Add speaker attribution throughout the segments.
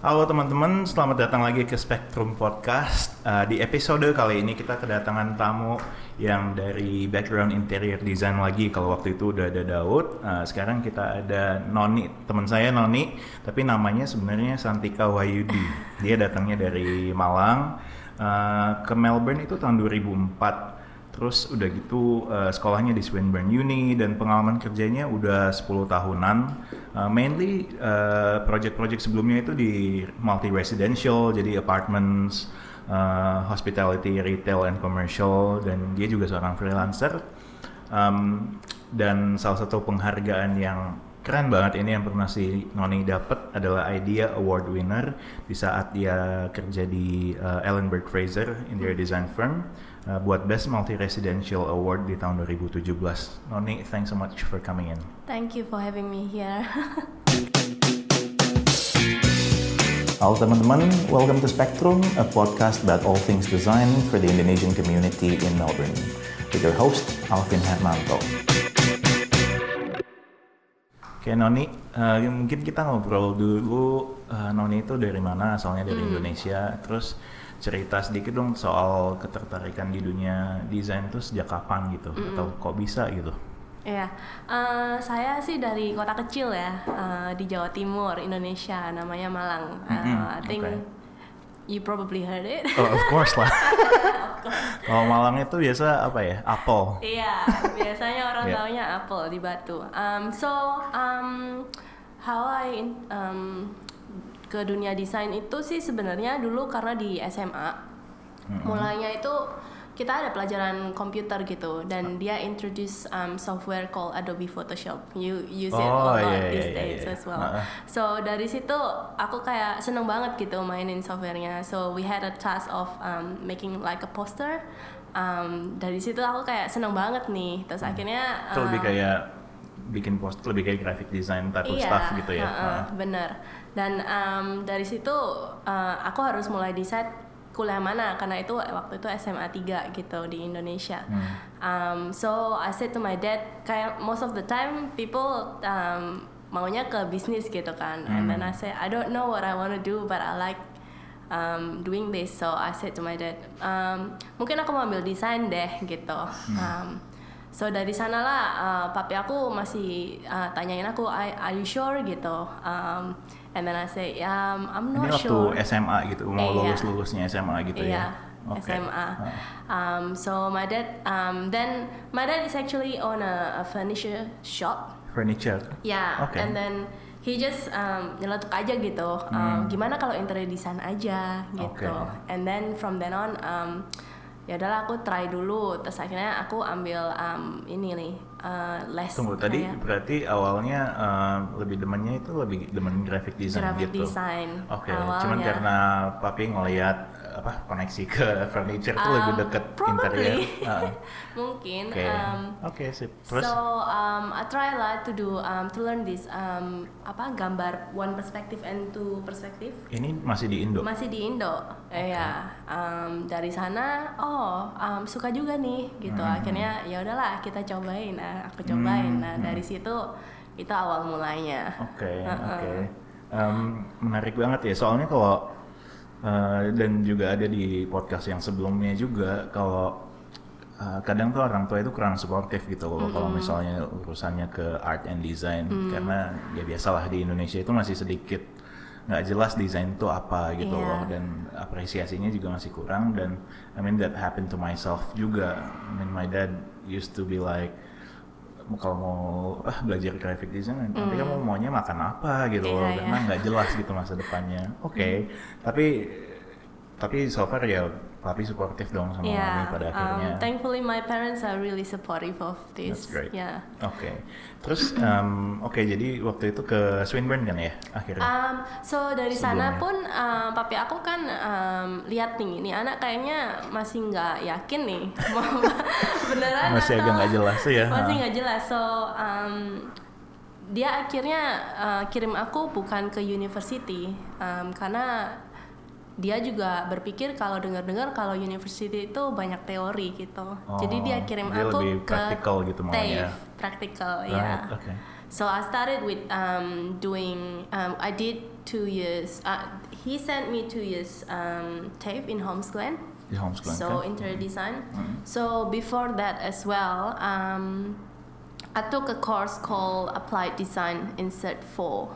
Speaker 1: Halo teman-teman, selamat datang lagi ke Spectrum Podcast. Uh, di episode kali ini kita kedatangan tamu yang dari background interior design lagi. Kalau waktu itu udah ada Daud, uh, sekarang kita ada Noni, teman saya Noni, tapi namanya sebenarnya Santika Wayudi. Dia datangnya dari Malang uh, ke Melbourne itu tahun 2004 Terus udah gitu uh, sekolahnya di Swinburne Uni dan pengalaman kerjanya udah 10 tahunan. Uh, mainly uh, project-project sebelumnya itu di multi residential, jadi apartments, uh, hospitality, retail and commercial dan dia juga seorang freelancer. Um, dan salah satu penghargaan yang keren banget ini yang pernah si Noni dapat adalah Idea Award winner di saat dia kerja di uh, Ellenberg Fraser Interior Design Firm uh, buat Best Multi Residential Award di tahun 2017. Noni, thanks so much for coming in.
Speaker 2: Thank you for having me here.
Speaker 1: Halo teman-teman, welcome to Spectrum, a podcast about all things design for the Indonesian community in Melbourne. With your host, Alvin Hermanto. Oke Noni, uh, mungkin kita ngobrol dulu. Uh, Noni itu dari mana? Asalnya dari hmm. Indonesia. Terus cerita sedikit dong soal ketertarikan di dunia desain itu sejak kapan gitu? Hmm. Atau kok bisa gitu?
Speaker 2: Iya, uh, saya sih dari kota kecil ya uh, di Jawa Timur, Indonesia, namanya Malang. Uh, mm -hmm. I think okay. you probably heard it.
Speaker 1: Oh, of course lah. Kalau Malang itu biasa apa ya? Apple.
Speaker 2: Iya, biasanya orang yeah. taunya apple di Batu. Um, so um, how I um, ke dunia desain itu sih sebenarnya dulu karena di SMA. Mm-hmm. Mulainya itu kita ada pelajaran komputer gitu dan dia introduce um, software called Adobe Photoshop. You use it oh, a lot yeah, these yeah, days yeah. as well. Uh-uh. So dari situ aku kayak seneng banget gitu mainin softwarenya. So we had a task of um, making like a poster. Um, dari situ aku kayak seneng banget nih. Terus hmm. akhirnya
Speaker 1: uh, lebih kayak bikin poster lebih kayak graphic design type iya, stuff gitu ya. Uh,
Speaker 2: uh. Bener. Dan um, dari situ uh, aku harus mulai decide kuliah mana karena itu waktu itu SMA 3 gitu di Indonesia. Hmm. Um, so I said to my dad kayak most of the time people um, maunya ke bisnis gitu kan. Hmm. And then I said I don't know what I want to do but I like um, doing this. So I said to my dad, um, mungkin aku mau ambil desain deh gitu. Hmm. Um, so dari sanalah uh, papi aku masih uh, tanyain aku, are you sure gitu. Um, And then I say, um, I'm not
Speaker 1: Ini
Speaker 2: sure.
Speaker 1: waktu SMA gitu, mau yeah. lulus lulusnya SMA gitu
Speaker 2: yeah. ya. Okay. SMA. Um, so my dad, um, then my dad is actually on a, a furniture shop.
Speaker 1: Furniture.
Speaker 2: Yeah. Okay. And then he just um, nyeletuk aja gitu. Um, hmm. Gimana kalau interior design aja gitu. Okay. And then from then on, um, ya udahlah aku try dulu. Terus akhirnya aku ambil um, ini nih uh, les.
Speaker 1: Tunggu tadi berarti awalnya uh, lebih demennya itu lebih demen graphic design
Speaker 2: graphic
Speaker 1: gitu.
Speaker 2: design.
Speaker 1: Oke, okay. cuman karena papi ngelihat apa koneksi ke furniture itu um, lebih deket interior.
Speaker 2: Uh. Mungkin.
Speaker 1: Oke. Okay. Um, okay, sip. Terus?
Speaker 2: So um, I try lah to do um, to learn this um, apa gambar one perspective and two perspective.
Speaker 1: Ini masih di Indo.
Speaker 2: Masih di Indo. Okay. Ya. Um, dari sana, oh um, suka juga nih gitu. Hmm. Akhirnya ya udahlah kita cobain. Nah, aku cobain. Hmm. Nah dari hmm. situ itu awal mulanya.
Speaker 1: Oke. Okay, uh -uh. Oke. Okay. Um, menarik banget ya. Soalnya kalau uh, dan juga ada di podcast yang sebelumnya juga kalau uh, kadang tuh orang tua itu kurang suportif gitu loh mm-hmm. kalau misalnya urusannya ke art and design mm. karena ya biasalah di Indonesia itu masih sedikit nggak jelas desain itu apa gitu yeah. loh dan apresiasinya juga masih kurang dan I mean that happened to myself juga I mean my dad used to be like kalau mau ah, belajar graphic design nanti mm. kamu maunya makan apa gitu yeah, loh karena yeah. nggak jelas gitu masa depannya oke okay. mm. tapi tapi so far ya papi supportive dong sama yeah, mami pada um, akhirnya.
Speaker 2: thankfully my parents are really supportive of
Speaker 1: this. That's great.
Speaker 2: Yeah.
Speaker 1: Oke. Okay. Terus um, oke okay, jadi waktu itu ke Swinburne kan ya akhirnya.
Speaker 2: Um, so dari Sebelumnya. sana pun um, papi aku kan um, lihat nih, ini anak kayaknya masih nggak yakin nih beneran
Speaker 1: masih
Speaker 2: atau
Speaker 1: agak nggak jelas ya.
Speaker 2: Masih nggak jelas. So um, dia akhirnya uh, kirim aku bukan ke university um, karena dia juga berpikir kalau dengar-dengar kalau university itu banyak teori gitu. Oh, Jadi dia kirim
Speaker 1: dia
Speaker 2: aku
Speaker 1: lebih ke gitu
Speaker 2: practical, ya. right,
Speaker 1: yeah. Okay.
Speaker 2: So I started with um, doing um, I did two years. Uh, he sent me two years um, TAFE in.
Speaker 1: Di homeschooling
Speaker 2: so
Speaker 1: kan?
Speaker 2: interior design.
Speaker 1: Mhm.
Speaker 2: So before that as well, um, I took a course called Applied Design in Cert 4.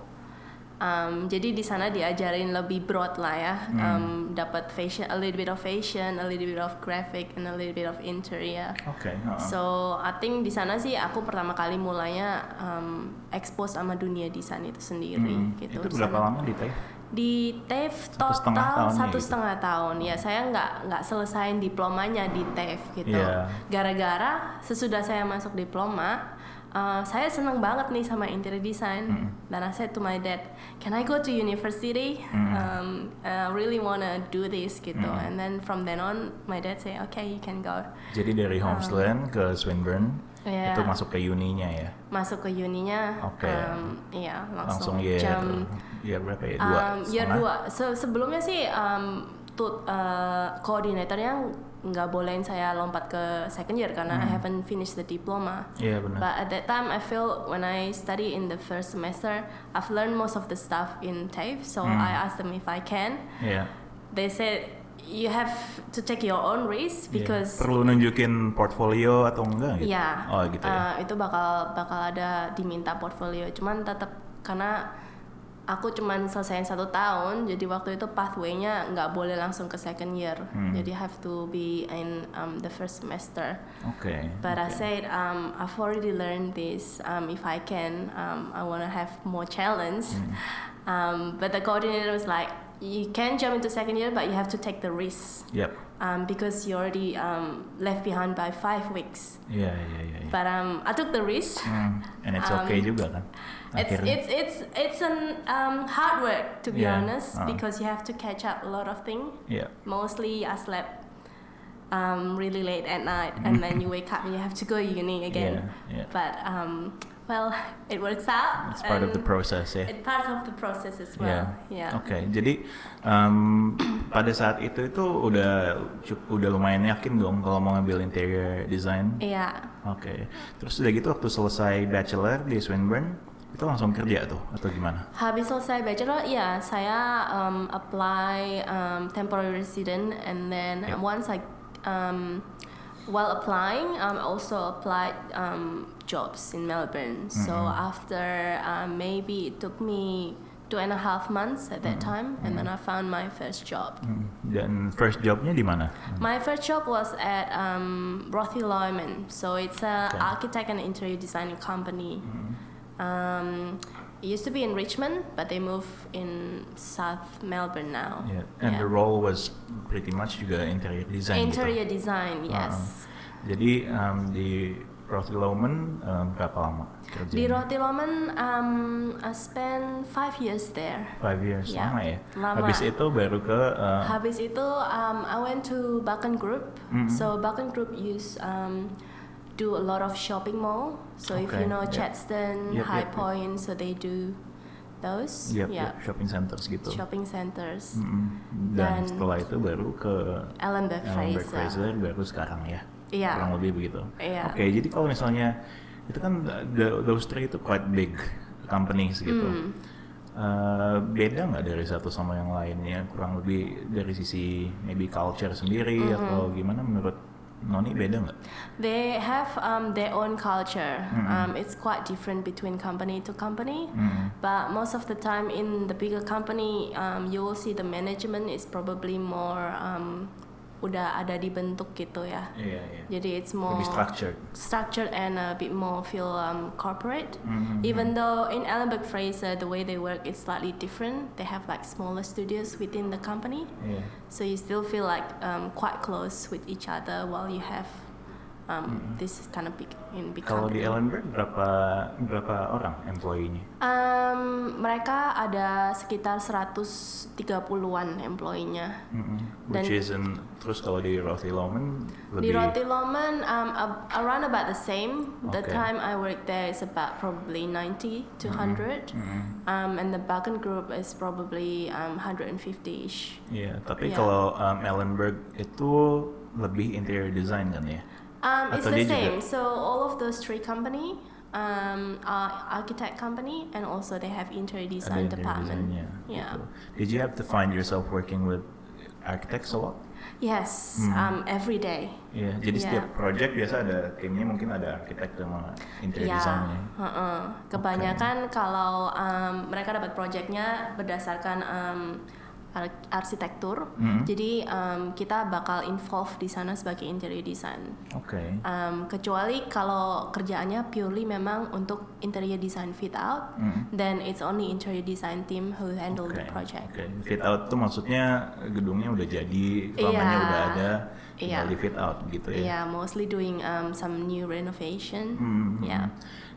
Speaker 2: Um, jadi di sana diajarin lebih broad lah ya,
Speaker 1: Hmm.
Speaker 2: um, dapat fashion, a little bit of fashion, a little bit of graphic, and a little bit of interior.
Speaker 1: Oke. heeh.
Speaker 2: So I think di sana sih aku pertama kali mulainya um, expose sama dunia desain itu sendiri
Speaker 1: Hmm,
Speaker 2: gitu.
Speaker 1: Itu berapa lama di TAFE?
Speaker 2: Di TAFE
Speaker 1: Satu setengah
Speaker 2: total
Speaker 1: tahunnya
Speaker 2: satu
Speaker 1: gitu.
Speaker 2: setengah tahun. Ya saya nggak nggak selesaiin diplomanya di TAFE gitu.
Speaker 1: Iya.
Speaker 2: Gara-gara sesudah saya masuk diploma, uh, saya seneng banget nih sama interior design.
Speaker 1: Mm.
Speaker 2: Dan I said to my dad, can I go to university?
Speaker 1: Mm.
Speaker 2: Um, I really wanna do this gitu.
Speaker 1: Mm.
Speaker 2: And then from then on, my dad say, okay, you can go.
Speaker 1: Jadi dari Homesland ke Swinburne
Speaker 2: Um, Iya.
Speaker 1: itu masuk ke uninya ya.
Speaker 2: Masuk ke uninya,
Speaker 1: Oke.
Speaker 2: um, iya
Speaker 1: Langsung
Speaker 2: langsung,
Speaker 1: year
Speaker 2: jam
Speaker 1: year berapa ya? Dua.
Speaker 2: Um? 2. Se sebelumnya sih um, tut uh, koordinatornya nggak bolehin saya lompat ke second year karena I haven't finished the diploma.
Speaker 1: Iya benar.
Speaker 2: But at that time I feel when I study in the first semester, I've learned most of the stuff in TAFE. So
Speaker 1: Hmm.
Speaker 2: I asked them if I can.
Speaker 1: Iya.
Speaker 2: They said you have to take your own risk
Speaker 1: Iya.
Speaker 2: because
Speaker 1: perlu nunjukin portfolio atau enggak gitu?
Speaker 2: Iya.
Speaker 1: Oh gitu ya.
Speaker 2: Uh, itu bakal bakal ada diminta portfolio. Cuman tetap karena aku cuman selesaiin satu tahun, jadi waktu itu pathway-nya nggak boleh langsung ke second year.
Speaker 1: Hmm.
Speaker 2: Jadi have to be in um, the first semester.
Speaker 1: Oke.
Speaker 2: But I
Speaker 1: oke.
Speaker 2: said um, I've already learned this. Um, if I can, um, I wanna have more challenge.
Speaker 1: Hmm.
Speaker 2: Um, but the coordinator was like, you can jump into second year, but you have to take the risk.
Speaker 1: Yap.
Speaker 2: Um, because you're already um, left behind by five weeks.
Speaker 1: Yeah, yeah, yeah. iya.
Speaker 2: But um, I took the risk.
Speaker 1: Hmm, And it's
Speaker 2: Um,
Speaker 1: okay juga kan?
Speaker 2: It's
Speaker 1: Akhirnya.
Speaker 2: it's it's it's an um, hard work to be
Speaker 1: Yeah,
Speaker 2: honest
Speaker 1: uh.
Speaker 2: because you have to catch up a lot of things.
Speaker 1: Iya.
Speaker 2: Mostly I slept um, really late at night and then you wake up and you have to go uni again.
Speaker 1: Yeah, yeah.
Speaker 2: But um, well, it works out.
Speaker 1: It's part of the process ya.
Speaker 2: It's part of the process as well. Yeah.
Speaker 1: Oke, jadi um, pada saat itu itu udah udah lumayan yakin dong kalau mau ngambil interior design.
Speaker 2: Iya.
Speaker 1: Oke. Terus udah gitu waktu selesai bachelor di Swinburne itu langsung kerja tuh atau gimana?
Speaker 2: Habis selesai bachelor, ya saya um, apply um, temporary resident and then
Speaker 1: Yeah.
Speaker 2: once I um, while applying, um, also applied um, jobs in Melbourne. So
Speaker 1: Mm-hmm.
Speaker 2: after um, maybe it took me two and a half months at that
Speaker 1: Mm-hmm.
Speaker 2: time, and then I found my first job.
Speaker 1: Dan first jobnya di mana?
Speaker 2: My first job was at um, Rothy Lyman. So it's an
Speaker 1: Okay.
Speaker 2: architect and interior designing company. Um, it used to be in Richmond, but they moved in South Melbourne now.
Speaker 1: Yeah. And the role was pretty much juga interior design
Speaker 2: Interior
Speaker 1: gitu.
Speaker 2: design, yes.
Speaker 1: Jadi um, di Rothy Loman um, berapa lama kerjanya?
Speaker 2: Di Roti Loman, um, I spent five years there.
Speaker 1: Five years,
Speaker 2: Yeah.
Speaker 1: lama ya.
Speaker 2: Lama.
Speaker 1: Habis itu baru ke uh,
Speaker 2: Habis itu, um, I went to Bakken Group.
Speaker 1: Mhm.
Speaker 2: So Bakken Group use um, do a lot of shopping mall. So if
Speaker 1: Okay,
Speaker 2: you know. Chadston,
Speaker 1: Yep,
Speaker 2: High
Speaker 1: yep, yep.
Speaker 2: Point, so they do those.
Speaker 1: yep,
Speaker 2: yeah.
Speaker 1: yep, shopping centers gitu.
Speaker 2: Shopping centers.
Speaker 1: Mm-mm. Dan,
Speaker 2: Dan-
Speaker 1: setelah itu baru ke
Speaker 2: Ellenberg Fraser.
Speaker 1: Fraser baru sekarang ya.
Speaker 2: Iya.
Speaker 1: Kurang lebih begitu.
Speaker 2: Iya.
Speaker 1: Oke, jadi kalau misalnya itu kan the, those three itu quite big companies gitu.
Speaker 2: Hmm.
Speaker 1: Eh, beda nggak dari satu sama yang lainnya? Kurang lebih dari sisi maybe culture sendiri
Speaker 2: Mm-hmm.
Speaker 1: atau gimana menurut Noni beda nggak?
Speaker 2: They have um, their own culture.
Speaker 1: Mm-mm.
Speaker 2: Um, it's quite different between company to company.
Speaker 1: Mm.
Speaker 2: But most of the time in the bigger company, um, you will see the management is probably more um, udah ada dibentuk gitu ya.
Speaker 1: Iya, iya.
Speaker 2: Jadi it's more
Speaker 1: Lebih structured.
Speaker 2: structured and a bit more feel um, corporate.
Speaker 1: Mhm.
Speaker 2: Even though in Ellenberg Fraser the way they work is slightly different. They have like smaller studios within the company.
Speaker 1: Iya.
Speaker 2: So you still feel like um, quite close with each other while you have um, this kind of big in big
Speaker 1: Kalau di. Ellenberg berapa berapa orang employee-nya?
Speaker 2: Um, mereka ada sekitar 130-an employee-nya.
Speaker 1: Mm-mm.
Speaker 2: Dan-
Speaker 1: Which is in, terus kalau di Rothy Loman
Speaker 2: Di
Speaker 1: lebih
Speaker 2: Roti Loman, um, around about the same. The
Speaker 1: Okay.
Speaker 2: time I worked there is about probably 90 to 100.
Speaker 1: Mm-mm.
Speaker 2: Um, and the Bakken group is probably um, 150-ish.
Speaker 1: Iya, tapi
Speaker 2: Iya.
Speaker 1: kalau um, Ellenberg itu lebih interior design kan ya?
Speaker 2: Um, it's the
Speaker 1: dia juga-
Speaker 2: same. So all of those three company, um, uh, architect company, and also they have interior design
Speaker 1: interior
Speaker 2: department.
Speaker 1: design-nya,
Speaker 2: Yeah.
Speaker 1: gitu. Did you have to find yourself working with architects a lot?
Speaker 2: Yes,
Speaker 1: Hmm.
Speaker 2: um, every day.
Speaker 1: Iya, jadi
Speaker 2: Yeah.
Speaker 1: setiap project biasa ada timnya mungkin ada arsitek sama interior
Speaker 2: Ya,
Speaker 1: design-nya.
Speaker 2: heeh. kebanyakan kalau um, mereka dapat proyeknya berdasarkan um, arsitektur,
Speaker 1: Mhm.
Speaker 2: jadi um, kita bakal involve di sana sebagai interior design.
Speaker 1: Oke.
Speaker 2: Um, kecuali kalau kerjaannya purely memang untuk interior design fit out,
Speaker 1: Mhm.
Speaker 2: then it's only interior design team who handle the
Speaker 1: Oke,
Speaker 2: project.
Speaker 1: Oke, fit out tuh maksudnya gedungnya udah jadi, ruangannya
Speaker 2: Iya.
Speaker 1: udah ada, tinggal
Speaker 2: Iya.
Speaker 1: di fit out gitu ya.
Speaker 2: Yeah, mostly doing um, some new renovation.
Speaker 1: Hmm,
Speaker 2: Yeah.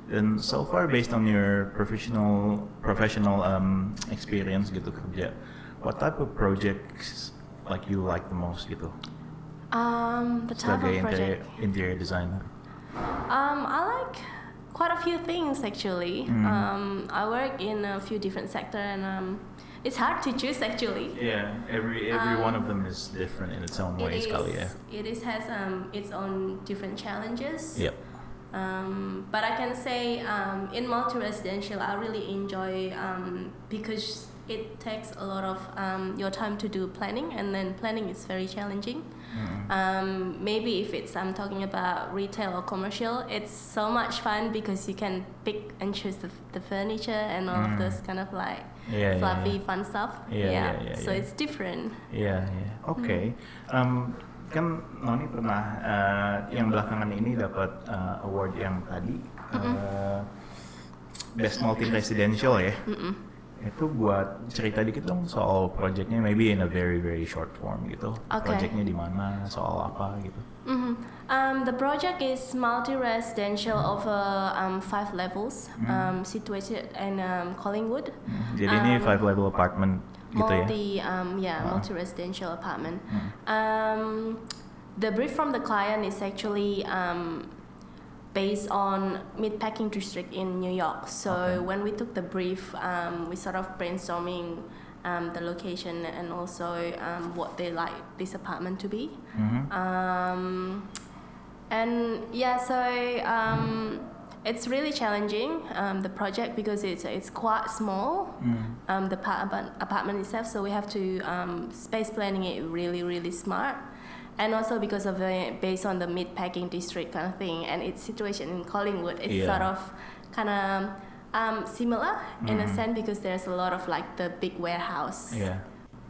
Speaker 1: And so far based on your professional professional um, experience gitu kerja, what type of projects like you like the most gitu
Speaker 2: Um, the type
Speaker 1: sebagai
Speaker 2: of
Speaker 1: interior,
Speaker 2: project.
Speaker 1: interior designer?
Speaker 2: Um, I like quite a few things actually.
Speaker 1: Mm.
Speaker 2: Um, I work in a few different sector and um, it's hard to choose actually.
Speaker 1: Yeah, every every one of
Speaker 2: Um,
Speaker 1: them is different in its own
Speaker 2: It
Speaker 1: ways
Speaker 2: is,
Speaker 1: ya.
Speaker 2: it is has um, its own different challenges.
Speaker 1: Yep.
Speaker 2: Um, but I can say um, in multi-residential, I really enjoy um, because it takes a lot of um, your time to do planning, and then planning is very challenging.
Speaker 1: Mm.
Speaker 2: Um, maybe if it's I'm talking about retail or commercial, it's so much fun because you can pick and choose the, the furniture and all
Speaker 1: Mm.
Speaker 2: of those kind of like
Speaker 1: Yeah, yeah,
Speaker 2: fluffy
Speaker 1: yeah.
Speaker 2: fun stuff.
Speaker 1: Yeah, yeah, yeah,
Speaker 2: so
Speaker 1: yeah.
Speaker 2: it's different.
Speaker 1: Iya, iya. Oke. Um, kan Noni pernah uh, yang belakangan ini dapat uh, award yang tadi uh, Best Multi Residential ya.
Speaker 2: Mm-mm.
Speaker 1: Itu buat cerita dikit dong soal projectnya, maybe in a very very short form gitu.
Speaker 2: Okay.
Speaker 1: Projectnya di mana, soal apa gitu.
Speaker 2: Mhm. Um, the project is multi-residential over um, five levels,
Speaker 1: Mm.
Speaker 2: um, situated in um, Collingwood.
Speaker 1: Jadi ini
Speaker 2: Um,
Speaker 1: five level apartment gitu ya.
Speaker 2: multi, um, yeah,
Speaker 1: Ah.
Speaker 2: multi-residential apartment.
Speaker 1: Hmm.
Speaker 2: Um, the brief from the client is actually um, based on Meatpacking District in New York. So
Speaker 1: Okay.
Speaker 2: when we took the brief, um, we sort of brainstorming um, the location and also um, what they like this apartment to be.
Speaker 1: Mhm.
Speaker 2: Um, and yeah, so um, it's really challenging um, the project because it's it's quite small.
Speaker 1: Mm.
Speaker 2: Um, the apartment itself, so we have to um, space planning it really really smart, and also because of the based on the mid packing district kind of thing and its situation in Collingwood, it's
Speaker 1: Yeah.
Speaker 2: sort of kind of um, similar in a
Speaker 1: Mhm.
Speaker 2: sense because there's a lot of like the big warehouse
Speaker 1: Yeah.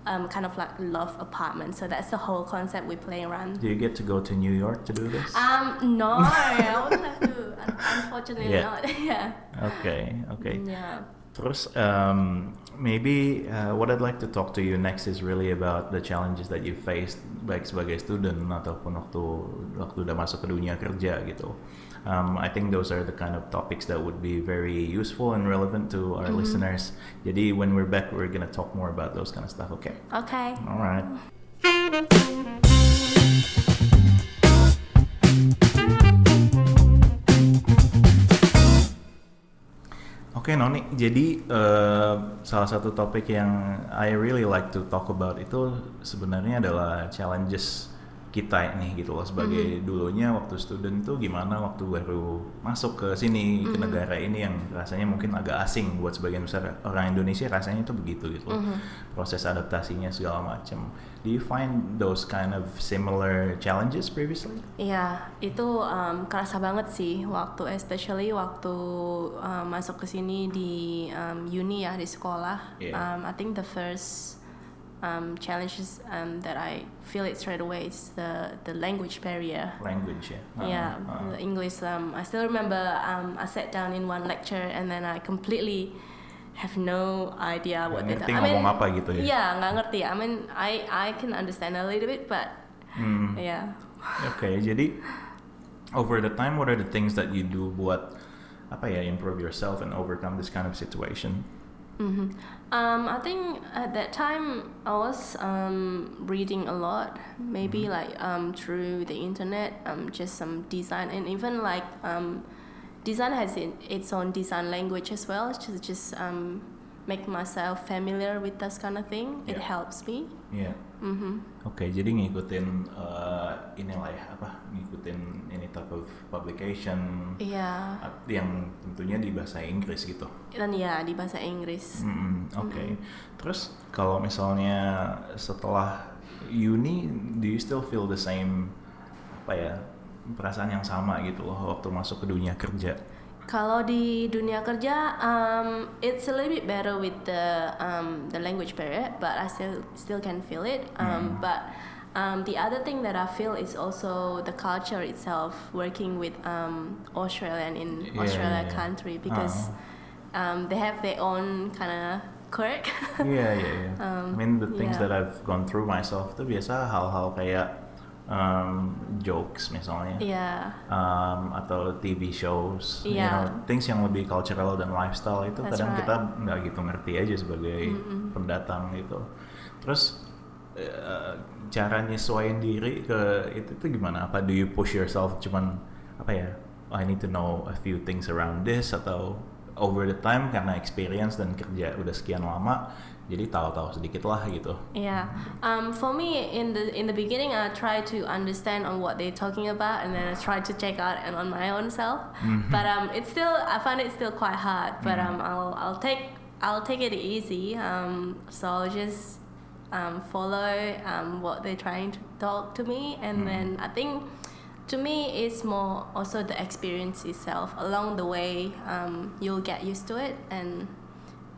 Speaker 2: um, kind of like loft apartment. So that's the whole concept we play around.
Speaker 1: Do you get to go to New York to do this?
Speaker 2: Um, no, I wouldn't have to. Unfortunately,
Speaker 1: Yeah.
Speaker 2: not. yeah.
Speaker 1: Okay. oke.
Speaker 2: Yeah.
Speaker 1: Terus um, maybe uh, what I'd like to talk to you next is really about the challenges that you faced baik sebagai student ataupun waktu waktu udah masuk ke dunia kerja gitu. Um, I think those are the kind of topics that would be very useful and relevant to our
Speaker 2: Mhm.
Speaker 1: listeners. Jadi when we're back, we're gonna talk more about those kind of stuff. Okay.
Speaker 2: Okay.
Speaker 1: All right. Oke Noni, jadi eh, salah satu topik yang I really like to talk about itu sebenarnya adalah challenges kita nih gitu loh sebagai dulunya waktu student tuh gimana waktu baru masuk ke sini ke negara ini yang rasanya mungkin agak asing buat sebagian besar orang Indonesia rasanya itu begitu gitu loh proses adaptasinya segala macam. Do you find those kind of similar challenges previously?
Speaker 2: Iya, itu um, kerasa banget sih waktu especially waktu um, masuk ke sini di um, uni ya di sekolah.
Speaker 1: Yeah.
Speaker 2: Um, I think the first um, challenges um, that I feel it straight away is the the language barrier.
Speaker 1: Language ya. Uh-uh,
Speaker 2: yeah,
Speaker 1: uh-uh.
Speaker 2: the English. Um, I still remember um, I sat down in one lecture and then I completely have no idea what they
Speaker 1: ngerti ngomong apa gitu ya?
Speaker 2: Yeah, nggak ngerti. I mean, I I can understand a little bit, but
Speaker 1: Hmm.
Speaker 2: yeah.
Speaker 1: Oke, jadi over the time, what are the things that you do buat apa ya improve yourself and overcome this kind of situation?
Speaker 2: Hmm Um, I think at that time I was um, reading a lot, maybe
Speaker 1: Mhm.
Speaker 2: like um, through the internet, um, just some design and even like um, design has its own design language as well. Just just um, make myself familiar with this kind of thing. It
Speaker 1: Yeah.
Speaker 2: helps me.
Speaker 1: Iya.
Speaker 2: hmm
Speaker 1: Oke, jadi ngikutin uh, inilah ya apa? Ngikutin ini type of publication
Speaker 2: Iya.
Speaker 1: at- yang tentunya di bahasa Inggris gitu.
Speaker 2: Dan ya di bahasa Inggris.
Speaker 1: Mm-mm, Oke. Terus kalau misalnya setelah uni, do you still feel the same apa ya perasaan yang sama gitu loh waktu masuk ke dunia kerja?
Speaker 2: Kalau di dunia kerja, um, it's a little bit better with the um, the language barrier, but I still still can feel it. Um, But um, the other thing that I feel is also the culture itself. Working with um, Australian in
Speaker 1: Yeah,
Speaker 2: Australia
Speaker 1: yeah, yeah.
Speaker 2: country because um, they have their own kind of quirk.
Speaker 1: Yeah, yeah. I
Speaker 2: Um,
Speaker 1: mean the things
Speaker 2: yeah.
Speaker 1: that I've gone through myself itu biasa hal-hal kayak um, jokes misalnya.
Speaker 2: yeah,
Speaker 1: um, atau TV shows, you
Speaker 2: Iya.
Speaker 1: know, things yang lebih cultural dan lifestyle itu
Speaker 2: That's
Speaker 1: kadang
Speaker 2: right.
Speaker 1: kita nggak gitu ngerti aja sebagai pendatang gitu. Terus eh, cara nyesuaiin diri ke itu tuh gimana? Apa do you push yourself cuman apa ya? "Oh, I need to know a few things around this atau over the time karena experience dan kerja udah sekian lama jadi tahu-tahu sedikit lah gitu.
Speaker 2: Yeah. Um, for me, in the in the beginning, I try to understand on what they're talking about, and then I try to check out and on my own self. But um, it's still I find it still quite hard. But um, I'll I'll take I'll take it easy. Um, so I'll just um, follow um, what they're trying to talk to me, and then I think. To me, it's more also the experience itself. Along the way, um, you'll get used to it, and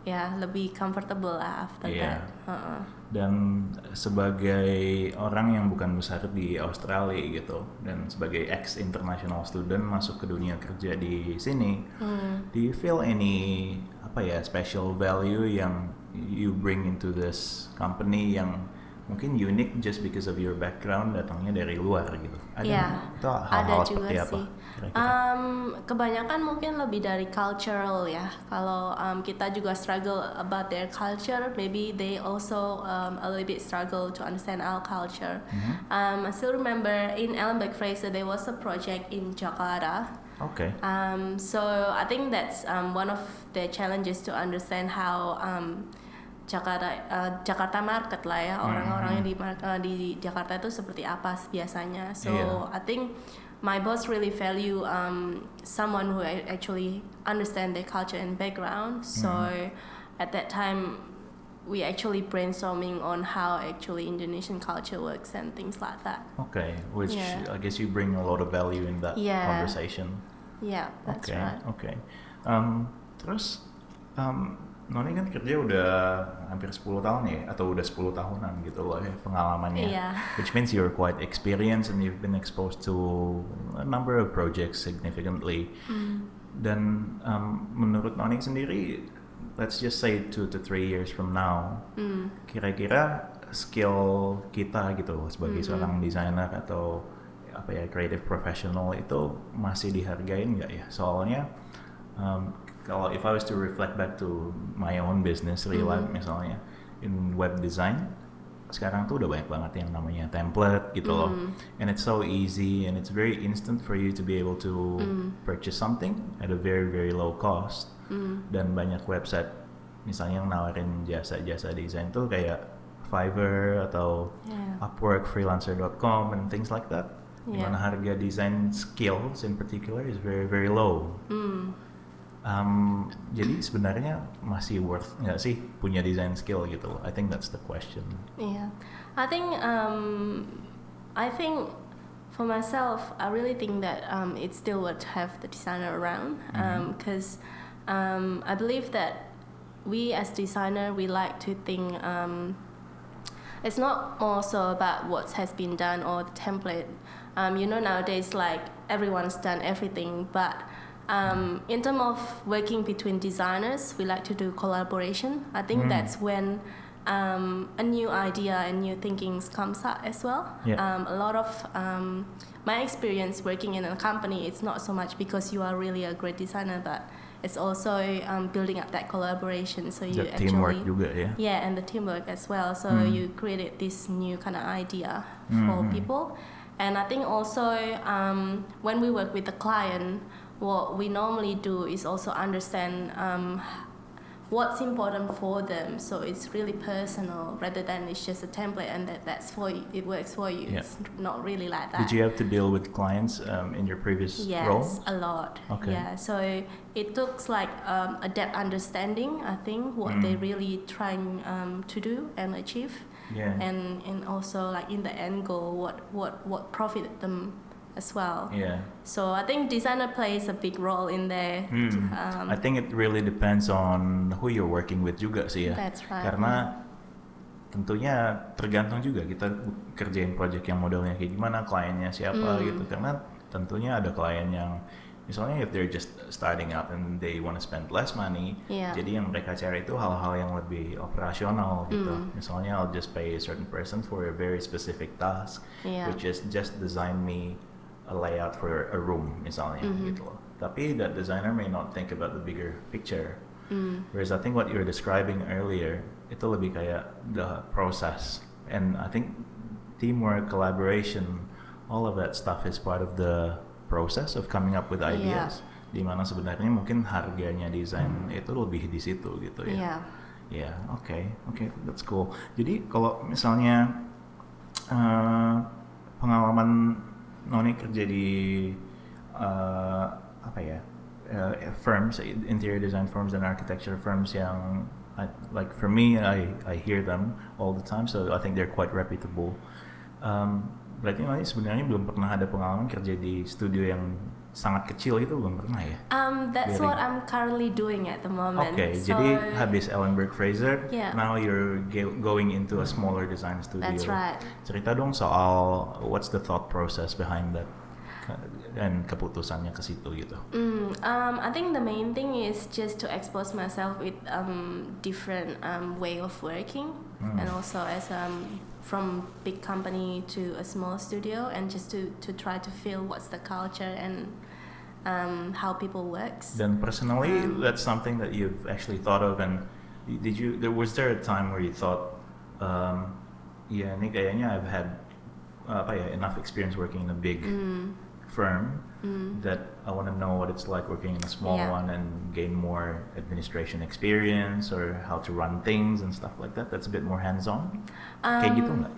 Speaker 2: yeah, lebih comfortable lah after
Speaker 1: Iya.
Speaker 2: that. Uh-uh.
Speaker 1: dan sebagai orang yang bukan besar di Australia gitu dan sebagai ex international student masuk ke dunia kerja di sini
Speaker 2: Hmm.
Speaker 1: do you feel any apa ya special value yang you bring into this company yang mungkin unik just because of your background datangnya dari luar gitu ada
Speaker 2: Iya,
Speaker 1: itu hal-hal
Speaker 2: ada juga
Speaker 1: seperti apa
Speaker 2: sih.
Speaker 1: kira-kira?
Speaker 2: Um, kebanyakan mungkin lebih dari cultural ya. Kalau um, kita juga struggle about their culture, maybe they also um, a little bit struggle to understand our culture.
Speaker 1: Mm-hmm.
Speaker 2: Um, I still remember in Ellenberg Fraser there was a project in Jakarta.
Speaker 1: Oke
Speaker 2: Um, so I think that's um, one of the challenges to understand how um, Jakarta uh, Jakarta market lah ya orang-orang yang di, mar- uh, di Jakarta itu seperti apa biasanya. So
Speaker 1: Iya.
Speaker 2: I think my boss really value um, someone who actually understand their culture and background. So at that time we actually brainstorming on how actually Indonesian culture works and things like that.
Speaker 1: oke which
Speaker 2: Yeah.
Speaker 1: I guess you bring a lot of value in that
Speaker 2: Yeah.
Speaker 1: conversation
Speaker 2: Yeah, that's
Speaker 1: Oke,
Speaker 2: right.
Speaker 1: oke. Um, terus um, Noni kan kerja udah hampir 10 tahun ya, atau udah 10 tahunan gitu loh ya pengalamannya.
Speaker 2: Iya.
Speaker 1: Which means you're quite experienced and you've been exposed to a number of projects significantly.
Speaker 2: Mm.
Speaker 1: Dan um, menurut Noni sendiri, let's just say two to three years from now,
Speaker 2: Mm.
Speaker 1: kira-kira skill kita gitu loh sebagai
Speaker 2: Mm-mm.
Speaker 1: seorang desainer atau apa ya creative professional itu masih dihargain nggak ya soalnya um, kalau if I was to reflect back to my own business Relive
Speaker 2: Mhm.
Speaker 1: misalnya in web design sekarang tuh udah banyak banget yang namanya template gitu loh
Speaker 2: Mm.
Speaker 1: and it's so easy and it's very instant for you to be able to
Speaker 2: Mm.
Speaker 1: purchase something at a very very low cost
Speaker 2: Mm.
Speaker 1: dan banyak website misalnya yang nawarin jasa-jasa desain tuh kayak Fiverr atau
Speaker 2: Yeah.
Speaker 1: Upwork, freelancer.com and things like that.
Speaker 2: Yeah.
Speaker 1: Di mana harga design skills in particular is very very low. Um, jadi sebenarnya masih worth nggak sih punya design skill gitu? I think that's the question.
Speaker 2: Yeah, I think um, I think for myself, I really think that um, it's still worth to have the designer around because um, I believe that we as designer we like to think um, it's not more so about what has been done or the template. Um, you know nowadays like everyone's done everything, but um, in terms of working between designers, we like to do collaboration. I think
Speaker 1: Mm.
Speaker 2: that's when um, a new idea and new thinkings comes out as well.
Speaker 1: Yeah.
Speaker 2: Um, a lot of um, my experience working in a company, it's not so much because you are really a great designer, but it's also um, building up that collaboration. So you
Speaker 1: teamwork
Speaker 2: actually
Speaker 1: juga ya.
Speaker 2: yeah, and the teamwork as well. So
Speaker 1: Mm.
Speaker 2: you created this new kind of idea for
Speaker 1: Mhm.
Speaker 2: people. And I think also um, when we work with the client, what we normally do is also understand um, what's important for them. So it's really personal rather than it's just a template and that that's for you, it works for you.
Speaker 1: Yeah.
Speaker 2: It's not really like that.
Speaker 1: Did you have to deal with clients um, in your previous
Speaker 2: yes,
Speaker 1: role?
Speaker 2: a lot.
Speaker 1: Okay.
Speaker 2: Yeah, so it looks like um, a depth understanding. I think what they
Speaker 1: Mm.
Speaker 2: really trying um, to do and achieve,
Speaker 1: Yeah.
Speaker 2: and and also like in the end goal, what what what profit them as well.
Speaker 1: yeah.
Speaker 2: So I think designer plays a big role in there.
Speaker 1: Hmm.
Speaker 2: Um,
Speaker 1: I think it really depends on who you're working with juga sih ya.
Speaker 2: That's right.
Speaker 1: Karena tentunya tergantung juga kita kerjain project yang modelnya kayak gimana, kliennya siapa
Speaker 2: Hmm.
Speaker 1: gitu. Karena tentunya ada klien yang misalnya if they're just starting up and they want to spend less money,
Speaker 2: Yeah.
Speaker 1: jadi yang mereka cari itu hal-hal yang lebih operasional gitu.
Speaker 2: Hmm.
Speaker 1: Misalnya I'll just pay a certain person for a very specific task,
Speaker 2: Yeah.
Speaker 1: which is just design me a layout for a room misalnya
Speaker 2: Mhm.
Speaker 1: gitu loh. Tapi that designer may not think about the bigger picture.
Speaker 2: Mm.
Speaker 1: Whereas I think what you were describing earlier itu lebih kayak the process, and I think teamwork, collaboration, all of that stuff is part of the process of coming up with
Speaker 2: Yeah.
Speaker 1: ideas. Di mana sebenarnya mungkin harganya desain itu lebih di situ gitu ya.
Speaker 2: Yeah.
Speaker 1: Ya, oke, oke, that's cool. Jadi kalau misalnya eh, pengalaman Noni kerja di eh, apa ya eh, firms, interior design firms and architecture firms yang I, like for me, I I hear them all the time, so I think they're quite reputable. Um, berarti Noni sebenarnya belum pernah ada pengalaman kerja di studio yang sangat kecil itu belum pernah ya?
Speaker 2: Um, that's
Speaker 1: Really?
Speaker 2: what I'm currently doing at the moment.
Speaker 1: Oke,
Speaker 2: So-
Speaker 1: jadi habis Ellenberg Fraser,
Speaker 2: Yeah.
Speaker 1: now you're going into a smaller design studio.
Speaker 2: That's right.
Speaker 1: Cerita dong soal what's the thought process behind that dan keputusannya ke situ gitu.
Speaker 2: Mm, um, I think the main thing is just to expose myself with um, different um, way of working,
Speaker 1: Mm.
Speaker 2: and also as um, from big company to a small studio, and just to, to try to feel what's the culture and um, how people works.
Speaker 1: Then personally,
Speaker 2: Um,
Speaker 1: that's something that you've actually thought of, and did you? There was there a time where you thought, um, yeah, ini kayaknya I've had apa ya enough experience working in a big
Speaker 2: Mm,
Speaker 1: firm
Speaker 2: mm.
Speaker 1: that I want to know what it's like working in a small
Speaker 2: Yeah.
Speaker 1: one and gain more administration experience or how to run things and stuff like that. That's a bit more hands-on. Kayak gitu
Speaker 2: Um,
Speaker 1: nggak?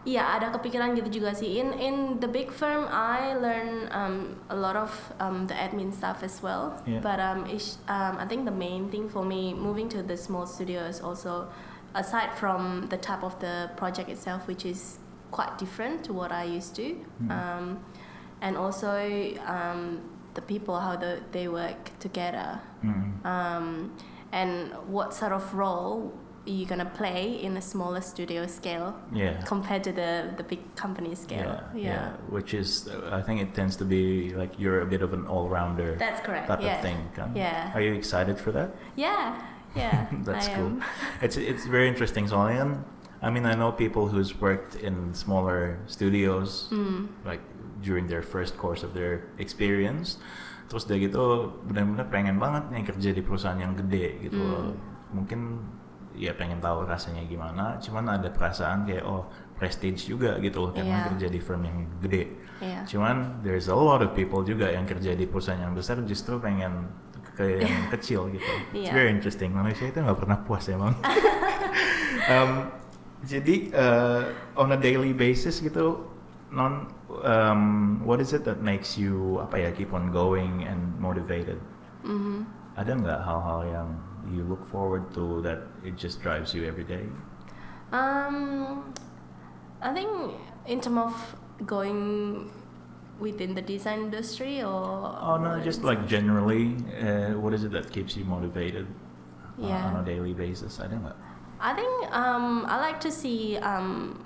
Speaker 2: Iya ada kepikiran gitu juga sih. In in the big firm, I learn um, a lot of um, the admin stuff as well.
Speaker 1: Yeah.
Speaker 2: But um, ish, um, I think the main thing for me moving to the small studio is also, aside from the type of the project itself, which is quite different to what I used to,
Speaker 1: Mhm.
Speaker 2: um, and also um, the people how the, they work together
Speaker 1: Mm.
Speaker 2: um, and what sort of role you're gonna play in a smaller studio scale
Speaker 1: Yeah.
Speaker 2: compared to the the big company scale.
Speaker 1: yeah, yeah. Which is, uh, I think it tends to be like you're a bit of an all-rounder
Speaker 2: That's correct.
Speaker 1: type
Speaker 2: yeah.
Speaker 1: of thing.
Speaker 2: Yeah.
Speaker 1: Are you excited for that?
Speaker 2: Yeah. Yeah.
Speaker 1: That's
Speaker 2: I
Speaker 1: cool.
Speaker 2: am.
Speaker 1: It's it's very interesting. Soalnya kan, I mean, I know people who's worked in smaller studios,
Speaker 2: Mm.
Speaker 1: like during their first course of their experience. Terus udah gitu benar-benar pengen banget nih kerja di perusahaan yang gede gitu.
Speaker 2: Mm.
Speaker 1: loh. Mungkin ya pengen tahu rasanya gimana. Cuman ada perasaan kayak oh prestige juga gitu loh karena
Speaker 2: Iya.
Speaker 1: kerja di firm yang gede.
Speaker 2: Yeah.
Speaker 1: Cuman there's a lot of people juga yang kerja di perusahaan yang besar justru pengen ke yang kecil gitu. It's
Speaker 2: Iya.
Speaker 1: very interesting. Manusia itu nggak pernah puas emang. um, jadi uh, on a daily basis gitu, non, um, what is it that makes you apa ya keep on going and motivated?
Speaker 2: hmm
Speaker 1: Ada nggak hal-hal yang you look forward to that it just drives you every day?
Speaker 2: Um, I think in terms of going within the design industry or
Speaker 1: Oh no, just like generally, uh, what is it that keeps you motivated uh,
Speaker 2: Yeah.
Speaker 1: on a daily basis? i don't know
Speaker 2: I think um, I like to see um,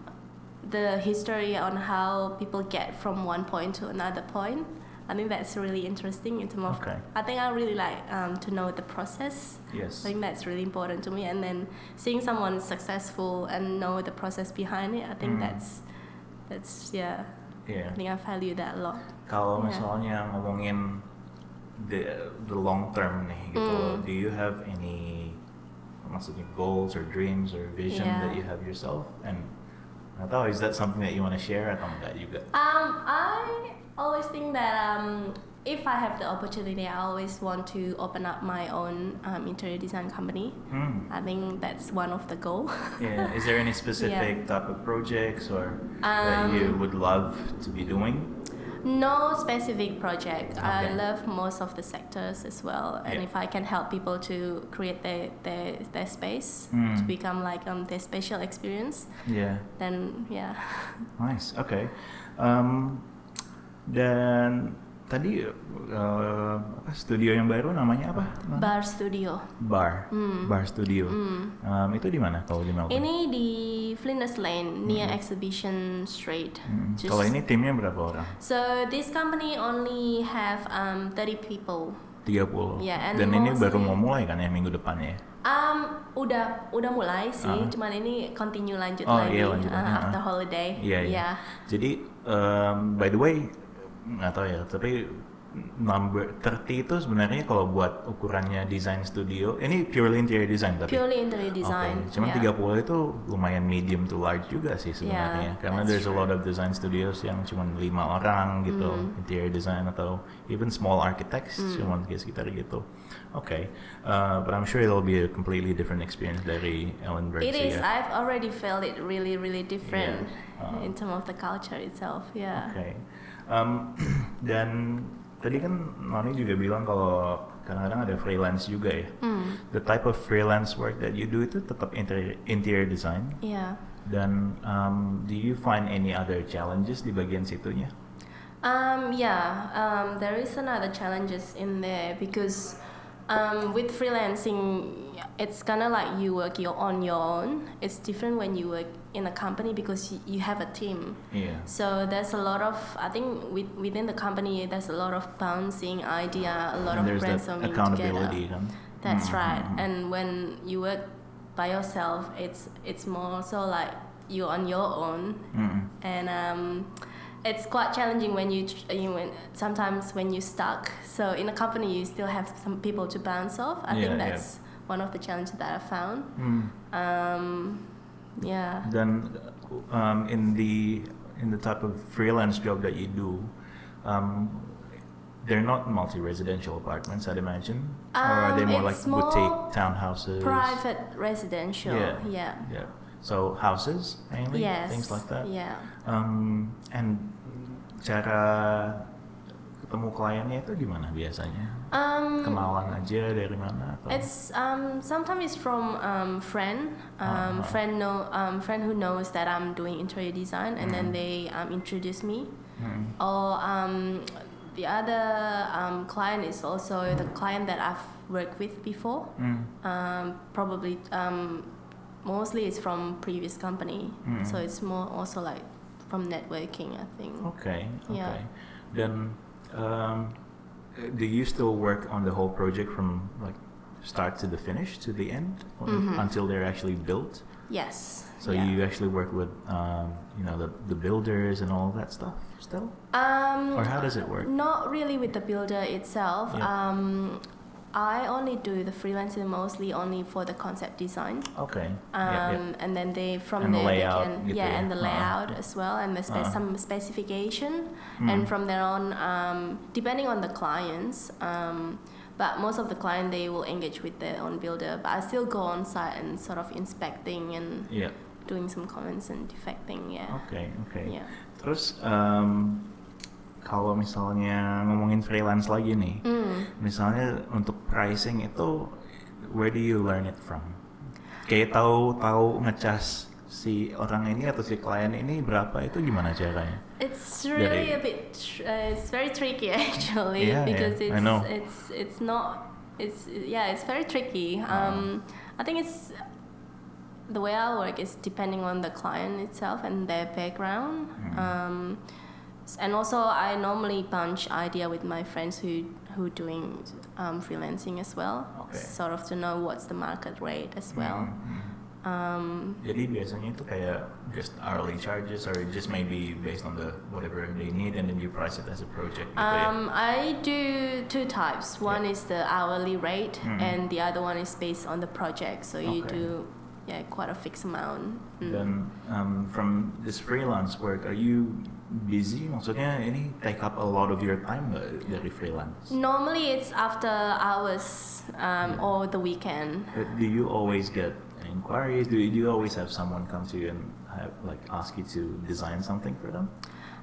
Speaker 2: the history on how people get from one point to another point. I think that's really interesting in terms of.
Speaker 1: Okay.
Speaker 2: I think I really like um, to know the process.
Speaker 1: Yes.
Speaker 2: I think that's really important to me. And then seeing someone successful and know the process behind it, I think
Speaker 1: Mm.
Speaker 2: that's that's yeah.
Speaker 1: Yeah.
Speaker 2: I think I value that a lot.
Speaker 1: Kalau
Speaker 2: Yeah.
Speaker 1: misalnya ngomongin the the long term nih gitu,
Speaker 2: Mm.
Speaker 1: do you have any maksudnya goals or dreams or vision
Speaker 2: Yeah.
Speaker 1: that you have yourself? And tahu is that something that you want to share atau enggak juga?
Speaker 2: Um, I always think that um, if I have the opportunity, I always want to open up my own um, interior design company.
Speaker 1: Hmm.
Speaker 2: I think that's one of the goal.
Speaker 1: Yeah. Is there any specific type of projects or that you
Speaker 2: Um,
Speaker 1: would love to be doing?
Speaker 2: No specific project. I love most of the sectors as well, and
Speaker 1: Yeah.
Speaker 2: if I can help people to create their their, their space
Speaker 1: Hmm.
Speaker 2: to become like um, their special experience,
Speaker 1: Yeah.
Speaker 2: then yeah.
Speaker 1: Nice. Okay, Em, dan tadi eh, apa studio yang baru namanya apa?
Speaker 2: Bar studio.
Speaker 1: Bar.
Speaker 2: Hmm.
Speaker 1: Bar studio.
Speaker 2: Hmm.
Speaker 1: Em, itu di mana kalau di Melbourne?
Speaker 2: Ini di Flinders Lane near Exhibition Street.
Speaker 1: Hmm.
Speaker 2: Just-
Speaker 1: Kalau ini timnya berapa orang?
Speaker 2: So this company only have um 30 people.
Speaker 1: 30.
Speaker 2: Yeah, and
Speaker 1: Dan ini baru mau mulai kan ya minggu depan ya?
Speaker 2: Um udah udah mulai sih,
Speaker 1: Ah.
Speaker 2: cuman ini continue lanjut
Speaker 1: Oh,
Speaker 2: lagi
Speaker 1: iya, lanjut
Speaker 2: uh,
Speaker 1: ah.
Speaker 2: after holiday.
Speaker 1: Iya, iya.
Speaker 2: Yeah.
Speaker 1: Jadi em, by the way nggak tahu ya, tapi number 30 itu sebenarnya kalau buat ukurannya design studio, ini purely interior design tapi.
Speaker 2: Purely interior design.
Speaker 1: Cuman
Speaker 2: yeah.
Speaker 1: 30 itu lumayan medium to large juga sih sebenarnya.
Speaker 2: Yeah,
Speaker 1: Karena there's a
Speaker 2: true.
Speaker 1: lot of design studios yang cuman lima orang gitu,
Speaker 2: Mm.
Speaker 1: interior design atau even small architects
Speaker 2: Mm.
Speaker 1: cuman kayak sekitar gitu. Oke, uh, but I'm sure it'll be a completely different experience dari Ellenberg
Speaker 2: It
Speaker 1: sih
Speaker 2: is.
Speaker 1: ya.
Speaker 2: I've already felt it really, really different
Speaker 1: Uh.
Speaker 2: in terms of the culture itself. Yeah.
Speaker 1: Oke. Um, dan tadi kan Noni juga bilang kalau kadang-kadang ada freelance juga ya.
Speaker 2: Mm.
Speaker 1: The type of freelance work that you do itu tetap interior, interior design.
Speaker 2: Yeah.
Speaker 1: Dan um, do you find any other challenges di bagian situnya?
Speaker 2: Um, yeah, um, there is another challenges in there because um, with freelancing, it's kind of like you work your on your own. It's different when you work in a company because you, you have a team.
Speaker 1: Iya.
Speaker 2: So there's a lot of I think with, within the company there's a lot of bouncing idea, a lot
Speaker 1: And
Speaker 2: of brainstorming
Speaker 1: accountability
Speaker 2: together.
Speaker 1: kan.
Speaker 2: That's
Speaker 1: Mhm,
Speaker 2: right. And when you work by yourself, it's it's more so like you're on your own
Speaker 1: Mm-mm.
Speaker 2: and um, it's quite challenging when you, you when, sometimes when you're stuck so in a company you still have some people to bounce off i
Speaker 1: Yeah,
Speaker 2: think
Speaker 1: yeah.
Speaker 2: that's one of the challenges that i found
Speaker 1: Hmm.
Speaker 2: um, yeah
Speaker 1: Dan um, in the in the type of freelance job that you do, um, they're not multi-residential apartments, I'd imagine, or are they
Speaker 2: Um,
Speaker 1: more like boutique townhouses?
Speaker 2: private residential
Speaker 1: Yeah.
Speaker 2: yeah
Speaker 1: Yeah. So houses mainly,
Speaker 2: yes
Speaker 1: things like that.
Speaker 2: yeah
Speaker 1: Um, and cara ketemu kliennya itu gimana biasanya?
Speaker 2: um,
Speaker 1: Kenalan aja dari mana? Atau?
Speaker 2: It's um sometimes it's from um friend
Speaker 1: Uh-huh.
Speaker 2: um friend know um friend who knows that I'm doing interior design and then
Speaker 1: Mhm.
Speaker 2: they um introduce me
Speaker 1: Hmm.
Speaker 2: or um the other um client is also the client that I've worked with before
Speaker 1: Hmm.
Speaker 2: um probably um mostly it's from previous company
Speaker 1: Mhm.
Speaker 2: so it's more also like from networking I think
Speaker 1: Okay, okay.
Speaker 2: Yeah.
Speaker 1: Then, um, do you still work on the whole project from like start to the finish to the end, or
Speaker 2: Mhm.
Speaker 1: until they're actually built?
Speaker 2: yes
Speaker 1: So
Speaker 2: yeah.
Speaker 1: you actually work with, um, you know, the, the builders and all that stuff still,
Speaker 2: um
Speaker 1: or how does it work?
Speaker 2: Not really with the builder itself.
Speaker 1: Yeah.
Speaker 2: Um, I only do the freelancing mostly only for the concept design.
Speaker 1: Okay.
Speaker 2: Um,
Speaker 1: yeah, yeah.
Speaker 2: and then they from
Speaker 1: And the
Speaker 2: there
Speaker 1: layout
Speaker 2: they can yeah
Speaker 1: ya.
Speaker 2: and the
Speaker 1: Uh-uh.
Speaker 2: layout as well and the spe-
Speaker 1: Uh-uh.
Speaker 2: some specification
Speaker 1: Hmm.
Speaker 2: and from there on um, depending on the clients um, but most of the client they will engage with their own builder but I still go on site and sort of inspecting and
Speaker 1: Iya.
Speaker 2: doing some comments and defecting yeah
Speaker 1: Oke, oke.
Speaker 2: yeah
Speaker 1: Terus um, kalau misalnya ngomongin freelance lagi nih,
Speaker 2: Mm.
Speaker 1: misalnya untuk pricing itu where do you learn it from? Kayak tahu tahu ngecas si orang ini atau si klien ini berapa itu gimana caranya?
Speaker 2: It's really
Speaker 1: Dari-
Speaker 2: a bit. Tr- uh, it's very tricky actually
Speaker 1: Yeah, yeah,
Speaker 2: because
Speaker 1: I
Speaker 2: it's
Speaker 1: know.
Speaker 2: it's it's not. It's yeah. It's very tricky.
Speaker 1: Uh-huh.
Speaker 2: Um, I think it's the way I work is depending on the client itself and their background.
Speaker 1: Mhm.
Speaker 2: Um, and also I normally bunch idea with my friends who who doing um, freelancing as well,
Speaker 1: Okay.
Speaker 2: sort of to know what's the market rate as well.
Speaker 1: Hmm, hmm.
Speaker 2: Um,
Speaker 1: Jadi biasanya itu kayak just hourly charges or just maybe based on the whatever they need and then you price it as a project gitu ya?
Speaker 2: Um, I do two types. One is the hourly rate,
Speaker 1: Mhm.
Speaker 2: and the other one is based on the project. So you
Speaker 1: Okay.
Speaker 2: do, yeah, quite a fixed amount. Mm.
Speaker 1: Dan um, from this freelance work, are you busy? Maksudnya ini take up a lot of your time nggak dari freelance?
Speaker 2: Normally it's after hours um, or the weekend.
Speaker 1: Uh, Do you always get inquiries? Do you, do you always have someone come to you and have, like ask you to design something for them?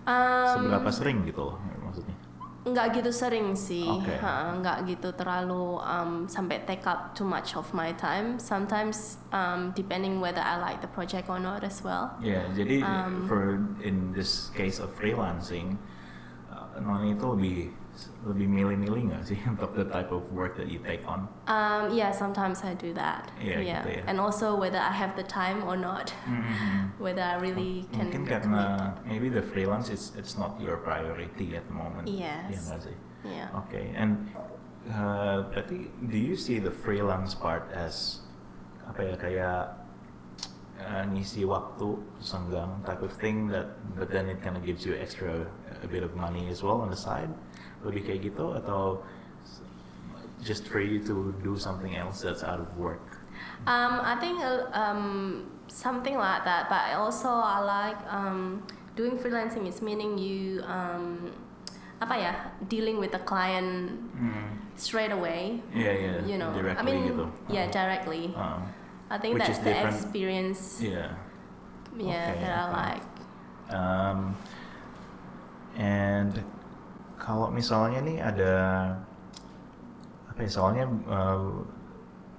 Speaker 2: Um,
Speaker 1: Seberapa sering gitu loh maksudnya?
Speaker 2: Nggak gitu sering sih,
Speaker 1: Oke.
Speaker 2: Ha, nggak gitu terlalu um, sampai take up too much of my time. Sometimes um, depending whether I like the project or not as well.
Speaker 1: Ya, jadi
Speaker 2: Um,
Speaker 1: for in this case of freelancing, uh, Noni itu lebih lebih milih-milih nggak sih untuk the type of work that you take on?
Speaker 2: Um, yeah, sometimes I do that.
Speaker 1: Iya, gitu ya.
Speaker 2: and also whether I have the time or not, whether I really can.
Speaker 1: Mungkin karena maybe the freelance it's it's not your priority at the moment.
Speaker 2: Yes.
Speaker 1: Nggak sih?
Speaker 2: Yeah.
Speaker 1: Okay, and uh, berarti do you see the freelance part as apa ya kayak uh, ngisi waktu senggang type of thing that but then it kind of gives you extra a bit of money as well on the side lebih kayak gitu atau just for you to do something else that's out of work
Speaker 2: Um, I think uh, um, something like that, but also I like um, doing freelancing is meaning you um, apa ya dealing with the client straight away.
Speaker 1: Yeah, iya,
Speaker 2: You know, I
Speaker 1: directly
Speaker 2: mean,
Speaker 1: gitu.
Speaker 2: yeah,
Speaker 1: Uh-huh.
Speaker 2: directly.
Speaker 1: Uh,
Speaker 2: I think
Speaker 1: Which
Speaker 2: that's the
Speaker 1: different.
Speaker 2: experience.
Speaker 1: yeah
Speaker 2: Yeah,
Speaker 1: Okay,
Speaker 2: that I like.
Speaker 1: Um, and kalau misalnya nih ada apa ya soalnya uh,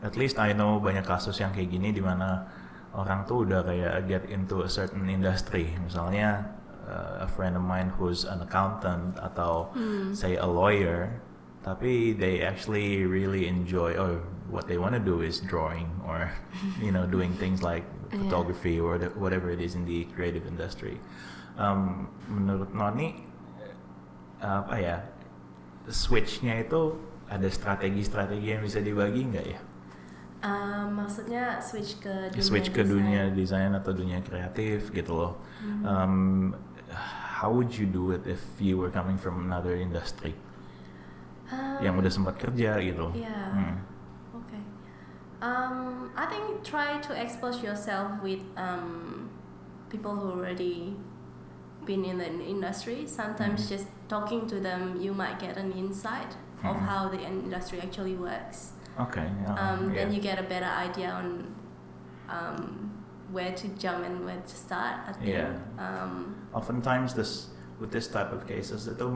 Speaker 1: at least I know banyak kasus yang kayak gini di mana orang tuh udah kayak get into a certain industry misalnya uh, a friend of mine who's an accountant atau say a lawyer tapi they actually really enjoy or what they want to do is drawing or you know doing things like
Speaker 2: Yeah.
Speaker 1: photography or the, whatever it is in the creative industry. Um, menurut Noni apa ya switchnya itu ada strategi-strategi yang bisa dibagi nggak ya?
Speaker 2: Um, maksudnya switch ke dunia
Speaker 1: Switch ke dunia desain atau dunia kreatif gitu loh. Um, how would you do it if you were coming from another industry yang udah sempat kerja gitu?
Speaker 2: Yeah.
Speaker 1: Hmm.
Speaker 2: Okay. Um, I think try to expose yourself with um, people who already been in the industry. Sometimes just talking to them, you might get an insight of
Speaker 1: Mhm.
Speaker 2: how the industry actually works.
Speaker 1: Oke. uh,
Speaker 2: Um,
Speaker 1: yeah.
Speaker 2: Then you get a better idea on um, where to jump and where to start. I think.
Speaker 1: Yeah.
Speaker 2: Um,
Speaker 1: Oftentimes this with this type of cases itu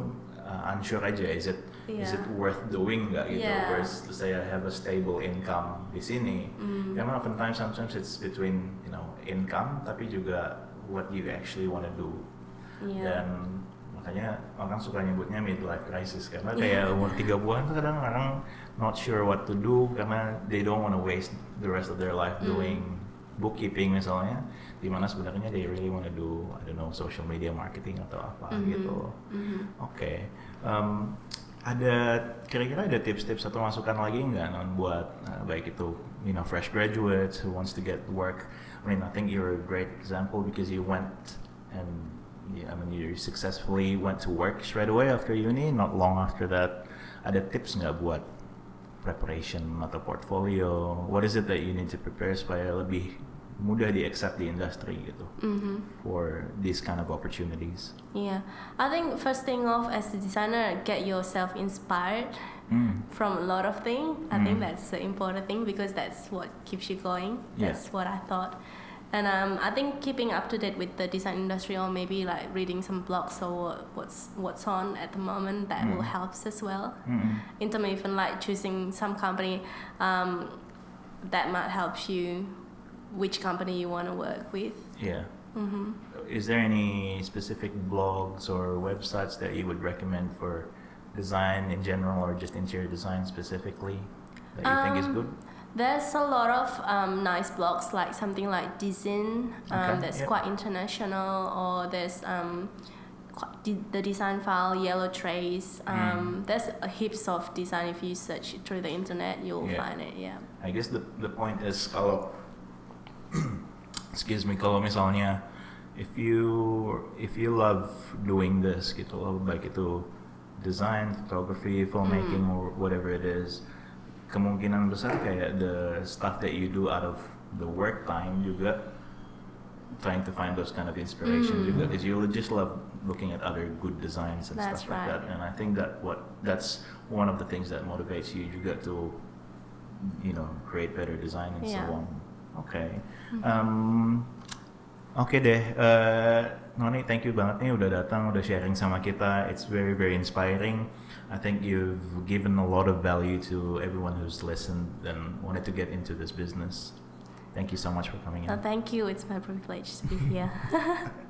Speaker 1: uh, unsure aja is it is
Speaker 2: Yeah.
Speaker 1: it worth doing nggak gitu
Speaker 2: Yeah.
Speaker 1: whereas let's say I have a stable income di sini
Speaker 2: mm,
Speaker 1: karena oftentimes sometimes it's between you know income tapi juga what you actually want to do
Speaker 2: yeah.
Speaker 1: dan makanya orang suka nyebutnya midlife crisis karena kayak umur 30-an tuh kadang orang not sure what to do karena they don't want to waste the rest of their life
Speaker 2: Mm.
Speaker 1: doing bookkeeping misalnya di mana sebenarnya they really want to do I don't know social media marketing atau apa
Speaker 2: Mhm.
Speaker 1: gitu
Speaker 2: Mhm.
Speaker 1: oke Em, ada kira-kira ada tips-tips atau masukan lagi nggak non buat uh, baik itu you know fresh graduates who wants to get work I mean I think you're a great example because you went and yeah, I mean you successfully went to work straight away after uni not long after that ada tips nggak buat preparation atau portfolio what is it that you need to prepare supaya lebih mudah di accept di industry gitu
Speaker 2: Mhm.
Speaker 1: for these kind of opportunities
Speaker 2: Yeah, I think first thing off as a designer, get yourself inspired
Speaker 1: Hmm.
Speaker 2: from a lot of things. I think
Speaker 1: Mm.
Speaker 2: that's the important thing because that's what keeps you going.
Speaker 1: Yeah.
Speaker 2: That's what I thought. And um, I think keeping up to date with the design industry or maybe like reading some blogs or what's what's on at the moment that will
Speaker 1: Mm.
Speaker 2: helps as well.
Speaker 1: Mm-mm.
Speaker 2: In terms of even like choosing some company um, that might help you which company you want to work with.
Speaker 1: yeah
Speaker 2: hmm
Speaker 1: Is there any specific blogs or websites that you would recommend for design in general or just interior design specifically that you think is
Speaker 2: Um,
Speaker 1: good?
Speaker 2: There's a lot of um, nice blogs like something like Design um,
Speaker 1: Okay,
Speaker 2: that's
Speaker 1: yeah.
Speaker 2: quite international, or there's um, the design file Yellow Trace.
Speaker 1: Mm.
Speaker 2: Um, There's a heaps of design. If you search through the internet, you'll
Speaker 1: Yeah.
Speaker 2: find it. Yeah.
Speaker 1: I guess the the point is kalau excuse me kalau misalnya if you if you love doing this gitu loh baik itu design, photography, filmmaking
Speaker 2: Mm.
Speaker 1: or whatever it is kemungkinan besar kayak the stuff that you do out of the work time juga trying to find those kind of inspiration
Speaker 2: Mm.
Speaker 1: juga because you just love looking at other good designs and
Speaker 2: That's
Speaker 1: stuff like
Speaker 2: right.
Speaker 1: that and I think that what that's one of the things that motivates you juga to you know create better design and
Speaker 2: Yeah.
Speaker 1: so on okay
Speaker 2: Mhm.
Speaker 1: um, Oke deh, eh, Noni, thank you banget nih udah datang, udah sharing sama kita. It's very very inspiring. I think you've given a lot of value to everyone who's listened and wanted to get into this business. Thank you so much for coming in.
Speaker 2: Oh, thank you. It's my privilege to be here.